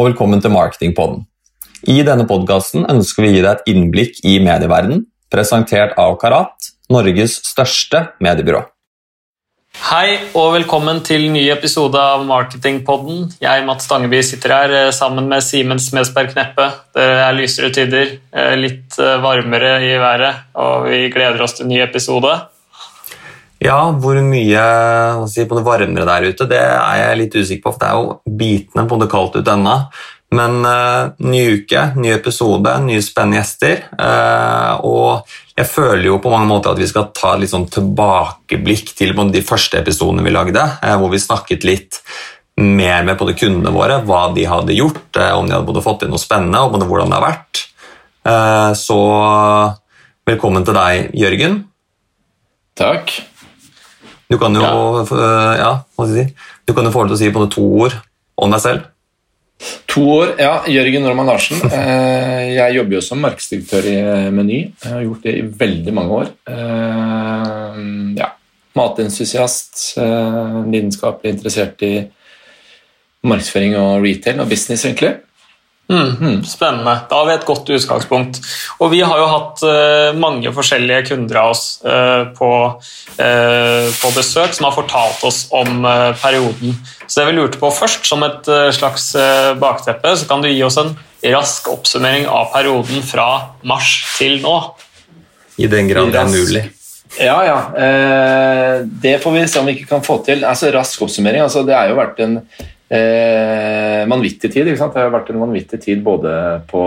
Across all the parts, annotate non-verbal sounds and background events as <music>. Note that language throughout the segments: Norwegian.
Og velkommen til Marketingpodden. I denne podkasten ønsker vi å gi deg et innblikk i medieverdenen, presentert av Karat, Norges største mediebyrå. Hei og velkommen til ny episode av Marketingpodden. Jeg, Mats Stangeby, sitter her eh, sammen med Simen Smedsberg Kneppe. Det er lysere tider, eh, litt eh, varmere i været, og vi gleder oss til en ny episode. Ja, hvor mye si, på det varmere der ute, det er jeg litt usikker på, for det er jo bitende på det kaldt ute ennå. Men uh, ny uke, ny episode, nye spennende gjester. Uh, og jeg føler jo på mange måter at vi skal ta litt sånn tilbakeblikk til de første episodene vi lagde, uh, hvor vi snakket litt mer med både kundene våre, hva de hadde gjort, om de hadde både fått inn noe spennende, og både hvordan det har vært. Så velkommen til deg, Jørgen. Takk. Du kan jo, ja. ja hva skal jeg si? Du kan jo få lov til å si både to ord om deg selv. To år, ja. Jørgen Normann Larsen. <laughs> Eh, jeg jobber jo som markedsdirektør i eh, Meny. Jeg har gjort det i veldig mange år. Eh, ja. Matentusiast. Lidenskapelig interessert i markedsføring og retail og business, egentlig. Mm, spennende. Da har vi et godt utgangspunkt. Og vi har jo hatt uh, mange forskjellige kunder av oss uh, på, uh, på, besøk som har fortalt oss om perioden. Så det vi lurte på først, som et slags bakteppe, så kan du gi oss en rask oppsummering av perioden fra mars til nå. I den grad det er mulig. Ja, ja. det får vi se om vi ikke kan få til. Altså, Rask oppsummering. Altså, det har jo vært en eh, vanvittig tid. Det har vært en vanvittig tid både på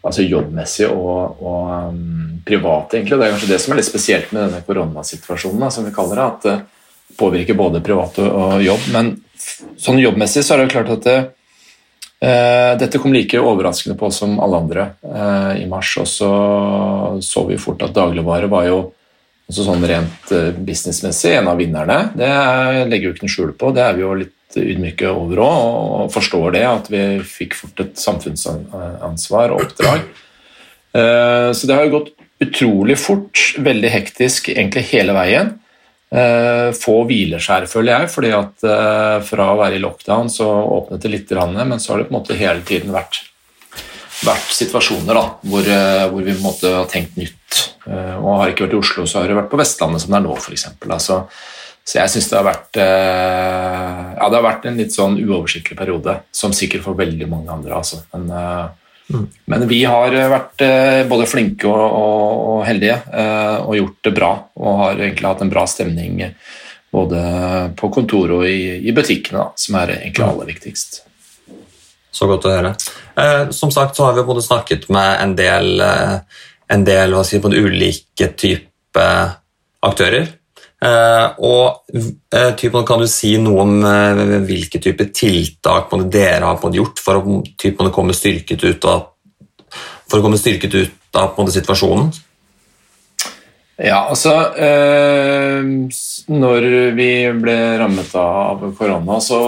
altså jobbmessig og, og um, privat, egentlig. Det er kanskje det som er litt spesielt med denne koronasituasjonen, som vi kaller det. At det påvirker både privat og, jobb. Men sånn jobbmessig så er det klart at det, uh, dette kom like overraskende på som alle andre uh, i mars. Og så så vi fort at dagligvare var jo altså sånn rent uh, businessmessig en av vinnerne. Det legger jo ikke noe skjul på. Det er vi jo litt ydmyke over òg, og forstår det, at vi fikk fort et samfunnsansvar og oppdrag. Eh, så det har jo gått utrolig fort, veldig hektisk egentlig hele veien. Eh, få hvileskjær, føler jeg, fordi at eh, fra å være i lockdown så åpnet det litt, men så har det på en måte hele tiden vært, vært situasjoner da, hvor, hvor, vi på en måte har tenkt nytt. Og har ikke vært i Oslo, så har det vært på Vestlandet, som det er nå, f.eks. Altså, så jeg syns det har vært eh, Ja, det har vært en litt sånn uoversiktlig periode, som sikkert for veldig mange andre, altså. Men, eh, mm. men vi har vært eh, både flinke og, og, og heldige og gjort det bra. Og har egentlig hatt en bra stemning både på kontoret og i, i butikkene, da, som er egentlig aller viktigst. Så godt å høre. Eh, som sagt så har vi både snakket med en del, en del hva si, på ulike typer aktører. Eh, og eh, typen, Kan du si noe om uh, hvilke typer tiltak dere har gjort for å typen, komme styrket ut av, for å komme styrket ut av situasjonen? Ja, altså Når vi ble rammet av korona, så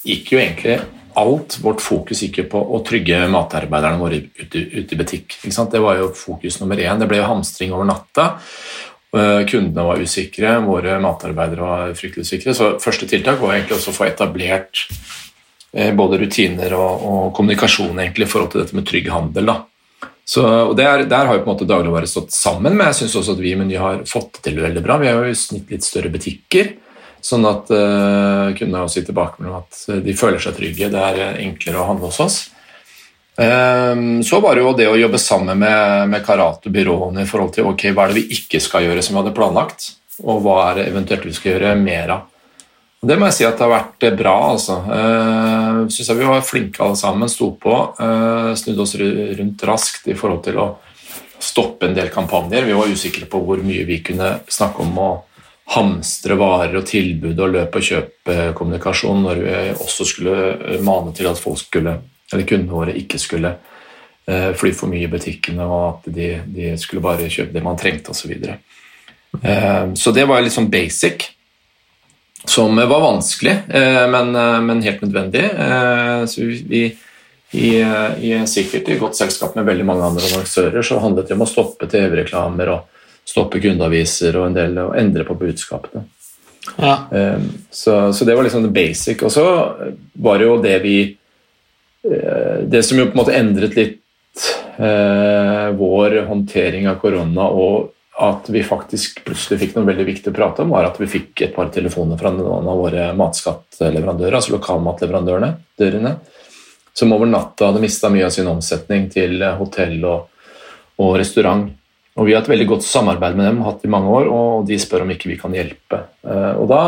gikk jo egentlig alt vårt fokus ikke på å trygge matarbeiderne våre ute, ute i butikk. Det var jo fokus nummer én. Det ble jo hamstring over natta. Eh, kundene var usikre, våre matarbeidere var fryktelig usikre. Så første tiltak var egentlig også å få etablert eh, både rutiner og, og kommunikasjon egentlig, i forhold til dette med trygg handel. Da. Så, og der, der, har jo på en måte dagligvare stått sammen, men jeg syns også at vi i Meny har fått det til veldig bra. Vi har jo i snitt litt større butikker, sånn at uh, kundene også gir tilbakemelding at de føler seg trygge. Det er enklere å handle hos oss. Um, så var det jo det å jobbe sammen med, med Karat og byråene i forhold til ok, hva er det vi ikke skal gjøre som vi hadde planlagt, og hva er det eventuelt vi skal gjøre mer av. Og det må jeg si at det har vært bra. altså. Uh, Syns jeg vi var flinke alle sammen, sto på. Uh, snudde oss rundt raskt i forhold til å stoppe en del kampanjer. Vi var usikre på hvor mye vi kunne snakke om å hamstre varer og tilbud og løp- og kjøp-kommunikasjon når vi også skulle mane til at folk skulle eller kundene våre ikke skulle eh, fly for mye i butikkene, og at de, de skulle bare kjøpe det man trengte osv. Så, videre. Eh, så det var litt sånn basic, som var vanskelig, eh, men, men helt nødvendig. Så vi, i, i, sikkert i godt selskap med veldig mange andre annonsører så handlet det om å stoppe TV-reklamer og stoppe kundeaviser og en del, og endre på budskapene. Ja. Så, så, det var liksom the basic. Og så var det jo det vi Det som jo på en måte endret litt eh, vår håndtering av korona, og at vi faktisk plutselig fikk noe veldig viktig å prate om, var at vi fikk et par telefoner fra noen av våre matskattleverandører, altså lokalmatleverandørene, som over natta hadde mista mye av sin omsetning til hotell og, og restaurant. Og Vi har et veldig godt samarbeid med dem, hatt i mange år, og de spør om ikke vi kan hjelpe. Eh, og Da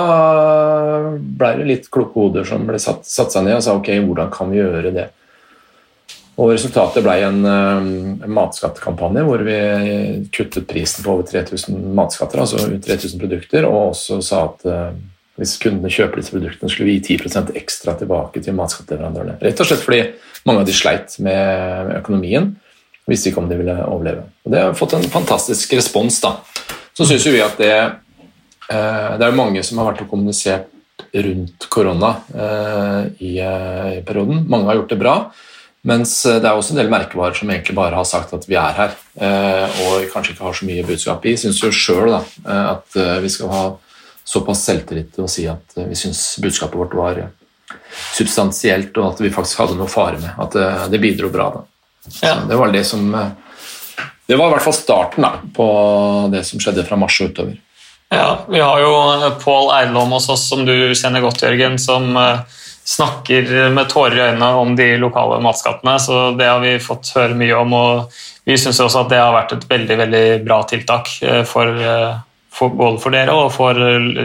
ble det litt kloke hoder som ble satt, satt, seg ned og sa ok, hvordan kan vi gjøre det? Og Resultatet ble en, eh, en matskattekampanje hvor vi kuttet prisen på over 3000 matskatter, altså 3000 produkter, og også sa at uh, hvis kundene kjøper disse produktene, skulle vi gi 10 ekstra tilbake til matskattleverandørene. Rett og slett fordi mange av de sleit med økonomien visste ikke om de ville overleve. Og det har fått en fantastisk respons. da. Så syns vi at det eh, Det er mange som har vært og kommunisert rundt korona eh, i, eh, i, perioden. Mange har gjort det bra. Mens det er også en del merkevarer som egentlig bare har sagt at vi er her, og kanskje ikke har så mye budskap i. Syns jo sjøl at vi skal ha såpass selvtillit til å si at vi syns budskapet vårt var substansielt, og at vi faktisk hadde noe fare med. At det bidro bra. da. Ja. det var det som eh, Det var i hvert fall starten da, på det som skjedde fra mars og utover. Ja, Vi har jo Pål Eidlom hos oss, som du kjenner godt, Jørgen, som eh, snakker med tårer i øynene om de lokale matskattene. så Det har vi fått høre mye om. og Vi syns også at det har vært et veldig veldig bra tiltak eh, for, for, både for dere og for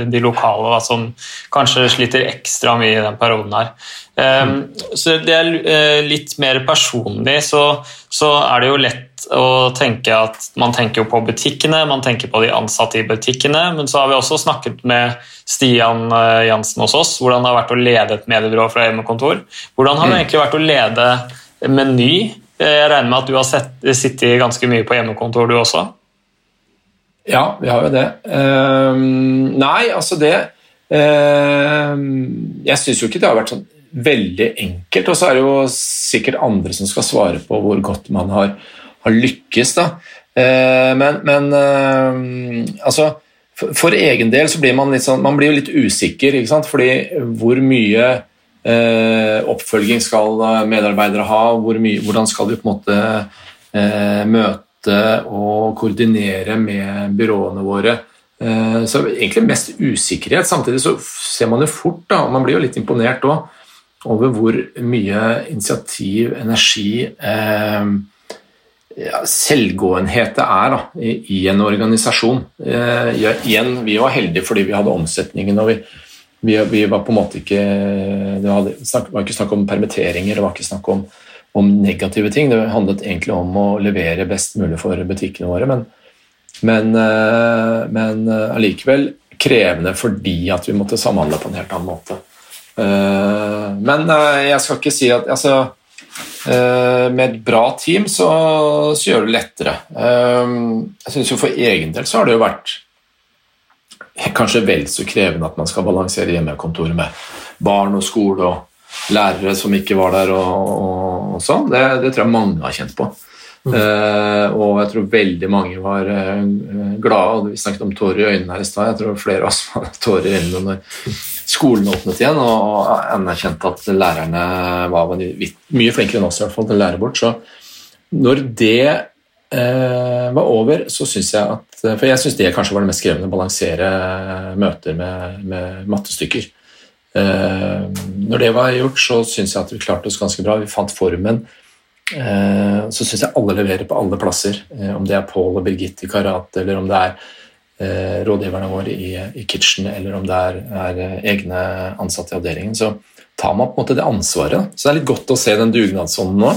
de lokale, da, som kanskje sliter ekstra mye i den perioden. her. Um, så det er uh, litt mer personlig, så, så, er det jo lett å tenke at man tenker på butikkene, man tenker på de ansatte i butikkene, men så har vi også snakket med Stian uh, Jansen hos oss, hvordan det har vært å lede et mediebyrå fra hjemmekontor. Hvordan har det mm. egentlig vært å lede Meny? Jeg regner med at du har sett, sittet ganske mye på hjemmekontor, du også? Ja, vi har jo det. Uh, nei, altså det uh, Jeg syns jo ikke det har vært sånn veldig enkelt. Og så er det jo sikkert andre som skal svare på hvor godt man har, har lykkes. da. Uh, men, men eh, altså for, for, egen del så blir man litt sånn Man blir jo litt usikker, ikke sant? fordi hvor mye eh, oppfølging skal medarbeidere ha? Hvor mye, hvordan skal vi på en måte eh, møte og koordinere med byråene våre? Eh, så egentlig mest usikkerhet. Samtidig så ser man jo fort, da, og man blir jo litt imponert òg, over hvor mye initiativ, energi, eh, ja, selvgåenhet det er da, i, i, en organisasjon. Eh, igjen, vi var heldige fordi vi hadde omsetningen. og vi, vi, vi var på en måte ikke Det var ikke snakk om permitteringer, det var ikke snakk om, om, negative ting. Det handlet egentlig om å levere best mulig for butikkene våre. Men, men, eh, men eh, allikevel krevende fordi at vi måtte samhandle på en helt annen måte. Eh, men jeg skal ikke si at altså, med et bra team så, så gjør det lettere. Jeg syns jo for egen del så har det jo vært kanskje vel så krevende at man skal balansere hjemmekontoret med barn og skole og lærere som ikke var der og, og, og sånn. Det, det, tror jeg mange har kjent på. Mm. Uh, og jeg tror veldig mange var uh, glade. Vi snakket om tårer i øynene her i stad. Jeg tror flere av oss hadde <laughs> tårer i øynene når skolen åpnet igjen og anerkjente at lærerne var mye flinkere enn oss i hvert fall til å lære bort. Så når det uh, var over, så syns jeg at For jeg syns det kanskje var det mest krevende, å balansere møter med, med mattestykker. Når det var gjort, så syns jeg at vi klarte oss ganske bra. Vi fant formen Eh, så syns jeg alle leverer på alle plasser. Eh, om det er Paul og Birgitte i karate, eller om det er eh, rådgiverne våre i, i Kitchen, eller om det er, er, egne ansatte i avdelingen, så tar man på en måte det ansvaret. Så det er litt godt å se den dugnadsånden nå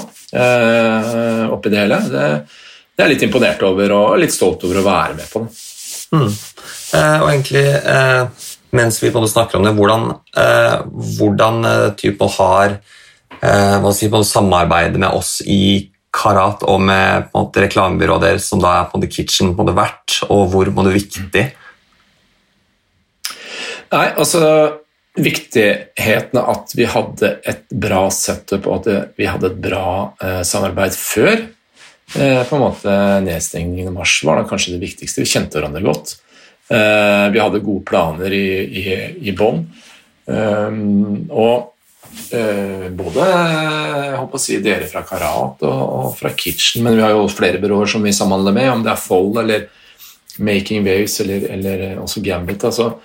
oppi det hele. Det, det er jeg litt imponert over og litt stolt over å være med på det. Mm. Eh, og egentlig, eh, mens vi snakker om det, hvordan, eh, hvordan typen har eh, si, samarbeidet med oss i Karat og med på som da er på The Kitchen, på det verdt, og hvor på det viktig? Nei, altså Viktigheten av at vi hadde et bra setup og at vi hadde et bra eh, samarbeid før eh, på en måte nedstengningen i mars, var da kanskje det viktigste. Vi kjente hverandre godt. Eh, vi hadde gode planer i, i, i bånn. Um, og eh, både jeg håper å si, dere fra Karat og, og, fra Kitchen, men vi har jo flere byråer som vi samhandler med, om det er Fold eller Making Waves eller, eller også Gambit. altså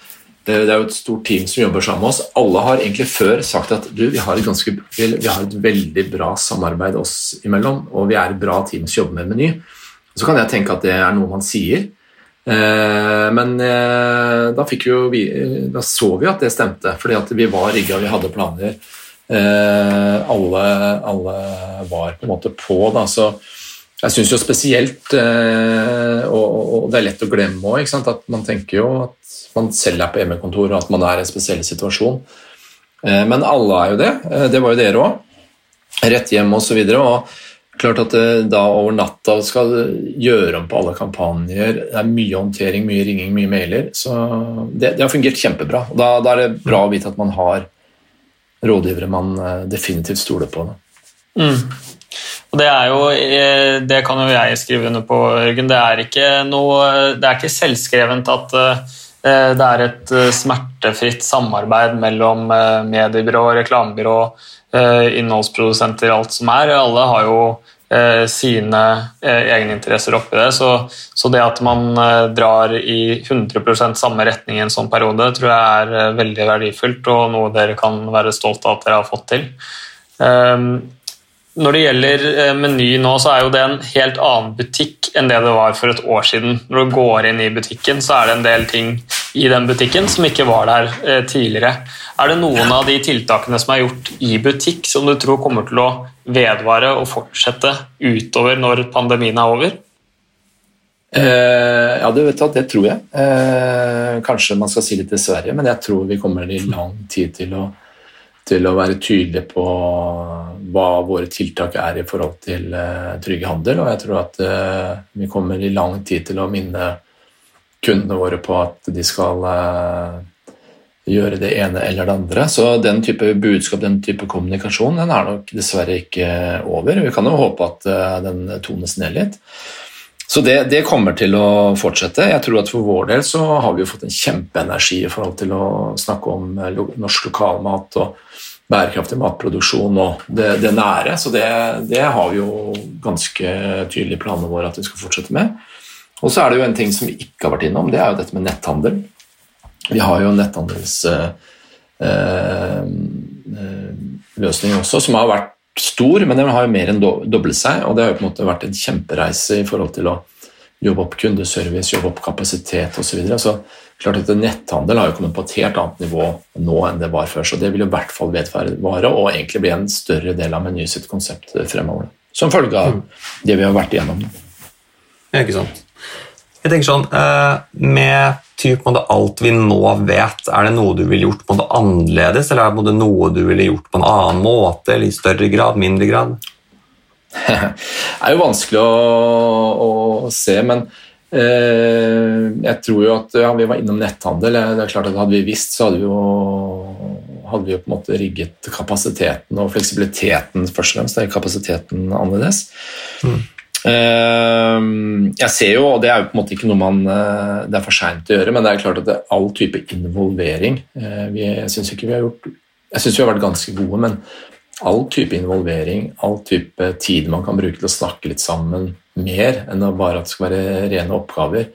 det er jo et stort team som jobber sammen med oss. Alle har egentlig før sagt at du, vi, har et ganske, vi har et veldig bra samarbeid oss imellom, og vi er et bra team som jobber med Meny. Så kan jeg tenke at det er noe man sier, eh, men eh, da, vi, da, så vi at det stemte, fordi at vi var rigga, vi hadde planer. Eh, alle, alle, var på en måte på. Da, så jeg syns jo spesielt, og, det er lett å glemme òg, at man tenker jo at man selv er på hjemmekontor og at man er i en spesiell situasjon. Eh, men alle er jo det. Eh, det var jo dere òg. Rett hjem osv. Og, så og klart at det eh, da over natta skal gjøre om på alle kampanjer. Det er mye håndtering, mye ringing, mye mailer. Så det, det har fungert kjempebra. Da, da, er det bra å vite at man har rådgivere man definitivt stoler på. Mm. Og det er jo, det kan jo jeg skrive under på, Jørgen. Det er ikke, noe, det er ikke selvskrevent at Eh, det er et eh, smertefritt samarbeid mellom eh, mediebyrå, reklamebyrå, innholdsprodusenter, alt som er. Alle har jo sine egeninteresser oppi det. Så, så, det at man drar i 100% samme retning i en sånn periode, tror jeg er veldig verdifullt og noe dere kan være stolt av at dere har fått til. Når det gjelder eh, Meny nå, så er jo det en helt annen butikk enn det det var for et år siden. Når du går inn i butikken, så er det en del ting i den butikken som ikke var der eh, tidligere. Er det noen av de tiltakene som er gjort i butikk, som du tror kommer til å vedvare og fortsette utover når pandemien er over? Eh, ja, du vet at det tror jeg. Eh, kanskje man skal si litt Sverige, men jeg tror vi kommer i lang tid til å til å være tydelige på hva våre tiltak er i forhold til uh, trygg handel. Og jeg tror at uh, vi kommer i lang tid til å minne kundene våre på at de skal uh, gjøre det ene eller det andre. Så den type budskap, den type kommunikasjon, den er nok dessverre ikke over. Vi kan jo håpe at den tones ned litt. Så det, det, kommer til å fortsette. Jeg tror at For vår del så har vi jo fått en kjempeenergi i forhold til å snakke om norsk lokalmat og bærekraftig matproduksjon og det, det nære. Så det, det, har vi jo ganske tydelige planer våre at vi skal fortsette med. Og så er det jo en ting som vi ikke har vært innom, det er jo dette med netthandel. Vi har jo en netthandelsløsning eh, eh, også som har vært stor, men den har jo mer enn doblet seg. Og det har jo på en måte vært en kjempereise i forhold til å jobbe opp kundeservice, jobbe opp kapasitet osv. Så, videre. så klart at Netthandel har jo kommet på et helt annet nivå nå enn det var før, så det vil jo i hvert fall vedvare og egentlig bli en større del av Meny sitt konsept fremover. Som følge av det vi har vært igjennom. Ja, ikke sant. Jeg tenker sånn, Med typ, alt vi nå vet, er det noe du ville gjort på noe annerledes, eller er det noe du ville gjort på en annen måte, eller i større grad, mindre grad? <laughs> det er jo vanskelig å, å se, men Eh, jeg tror jo at ja, Vi var innom netthandel. det er klart at Hadde vi visst, så hadde vi jo, hadde vi jo på en måte rigget kapasiteten og fleksibiliteten først og fremst. Kapasiteten annerledes. Mm. Jeg ser jo, og det er jo på en måte ikke noe man eh, det er for seint å gjøre, men det er klart at det er all type involvering Jeg syns vi har gjort jeg synes vi har vært ganske gode, men all type involvering, all type tid man kan bruke til å snakke litt sammen mer enn bare at det skal være rene oppgaver.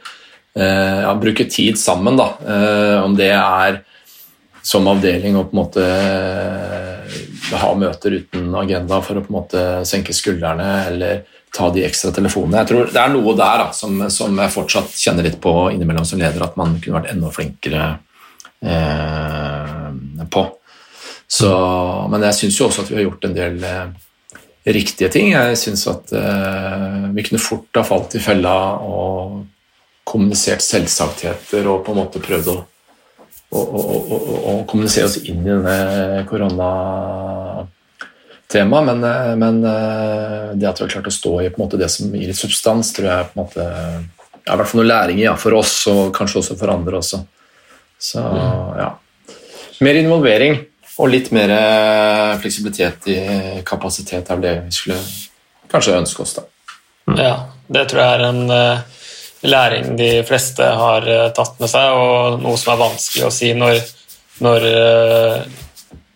Eh, ja, bruke tid sammen, da. Eh, om det er som avdeling og på en måte eh, ha møter uten agenda for å på en måte senke skuldrene eller ta de ekstra telefonene. Jeg tror Det er noe der da, som, som jeg fortsatt kjenner litt på innimellom som leder, at man kunne vært enda flinkere eh, på. Så, men jeg syns jo også at vi har gjort en del eh, riktige ting. Jeg syns at eh, vi kunne fort ha falt i fella og kommunisert selvsagtheter og på en måte prøvd å, å, kommunisere oss inn i denne koronatemaet. Men, eh, men eh, det at vi har klart å stå i måte det som gir litt substans, tror jeg på en måte er i hvert fall noe læring i ja, for oss, og kanskje også for andre også. Så mm. ja. Mer involvering. Og litt mer eh, fleksibilitet i kapasitet er det vi skulle kanskje ønske oss. da. Ja, det tror jeg er en læring de fleste har uh, tatt med seg, og noe som er vanskelig å si når, når uh,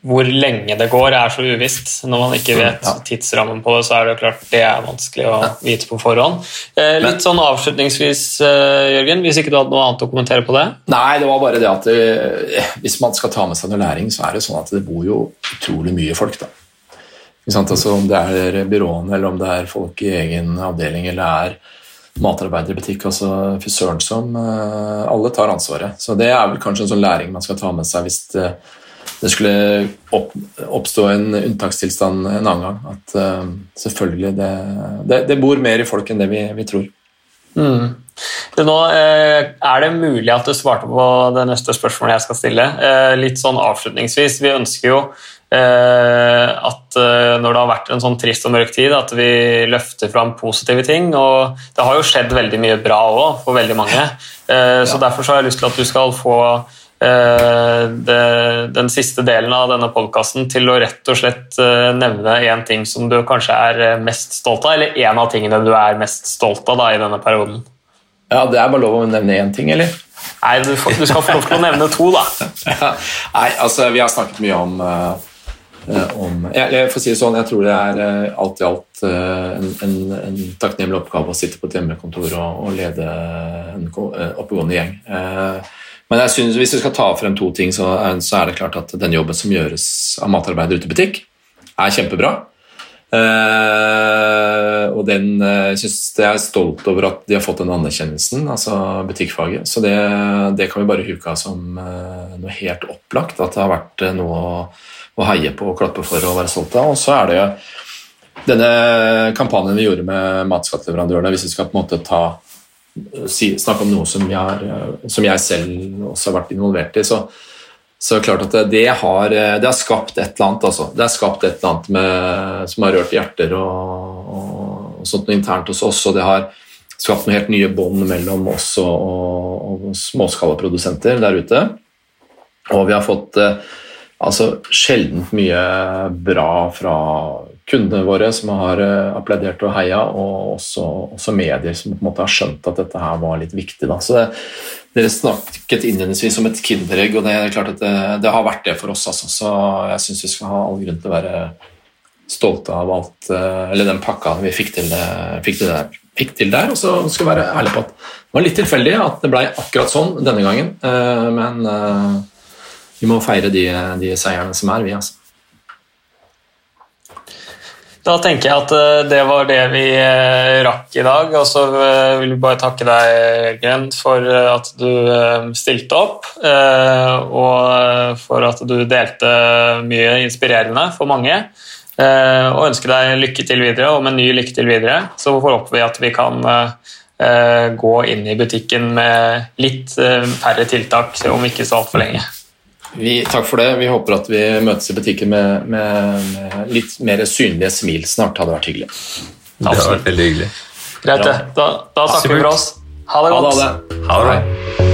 hvor lenge det går, er så uvisst. Når man ikke vet tidsrammen på det, så er det klart det er vanskelig å vite på forhånd. Eh, litt sånn avslutningsvis, eh, Jørgen, hvis ikke du hadde noe annet å kommentere på det? Nei, det var bare det at det, hvis man skal ta med seg noe læring, så er det sånn at det bor jo utrolig mye folk, da. Ikke sant? Altså, om det er byråene, eller om det er folk i egen avdeling, eller er matarbeidere i butikk, altså fysøren som eh, Alle tar ansvaret. Så det er vel kanskje en sånn læring man skal ta med seg hvis det, det skulle opp, oppstå en unntakstilstand en annen gang. At eh, selvfølgelig det, det, det bor mer i folk enn det vi, vi tror. Det nå, eh, er det mulig at du svarte på det neste spørsmålet jeg skal stille? Eh, litt sånn avslutningsvis. Vi ønsker jo eh, at når det har vært en sånn trist og mørk tid, at vi løfter fram positive ting. Og det har jo skjedd veldig mye bra òg for veldig mange. Eh, så derfor så har jeg lyst til at du skal få det, den siste delen av denne podkasten til å rett og slett eh, nevne én ting som du kanskje er eh, mest stolt av, eller én av tingene du er mest stolt av da, i denne perioden. Ja, Det er bare lov å nevne én ting, eller? Nei, du, får, du skal få lov til å nevne to, da. <laughs> Nei, altså vi har snakket mye om, eh, om jeg, jeg får si det sånn, jeg tror det er eh, alt i alt eh, en, en, en takknemlig oppgave å sitte på et hjemmekontor og, og lede en eh, oppegående gjeng. Eh, men jeg synes, hvis vi skal ta frem to ting, så er, så er det klart at den jobben som gjøres av matarbeidere ute i butikk, er kjempebra. Uh, og den uh, synes jeg er stolt over at de har fått den anerkjennelsen, altså butikkfaget. Så det, det kan vi bare huke av som uh, noe helt opplagt, at det har vært eh, noe å, å heie på og klappe for og være stolt av. Og så er det denne kampanjen vi gjorde med matskatteleverandørene, hvis vi skal på en måte ta si, snakke om noe som jeg, har, eh, som jeg selv også har vært involvert i, så, så det klart at det, har, det har skapt et eller annet. Altså. Det har skapt et eller annet med, som har rørt hjerter og, og sånt noe internt hos oss. Og det har skapt noen helt nye bånd mellom oss og, og, og småskalaprodusenter der ute. Og vi har fått eh, altså, sjeldent mye bra fra kundene våre som har eh, applaudert og heia, og også, også medier som på en måte har skjønt at dette her var litt viktig. Da. Så det, dere snakket innledningsvis om et kinderegg, og det er klart at det, det har vært det for oss. Altså. Så jeg syns vi skal ha all grunn til å være stolte av alt, eh, eller den pakka vi fikk til, eh, fikk til der. Fikk til der, og så skal vi være ærlige på at det var litt tilfeldig at det ble akkurat sånn denne gangen, men vi må feire de, de seierne som er, vi. altså. Da tenker jeg at eh, det var det vi eh, rakk i dag. Og så eh, vil vi bare takke deg, Jørgen, for at du stilte opp. Og for at du delte mye inspirerende for mange. Og ønske deg lykke til videre, og med ny lykke til videre. Så håper vi at vi kan gå inn i butikken med litt færre tiltak om ikke så altfor lenge. Vi, takk for det. Vi håper at vi møtes i butikken med, med, med litt mer synlige smil snart. hadde vært hyggelig. Det hadde vært veldig hyggelig. Greit, det. Da, da takker vi for oss. Ha det Ha godt. det. Ha det. Ha det.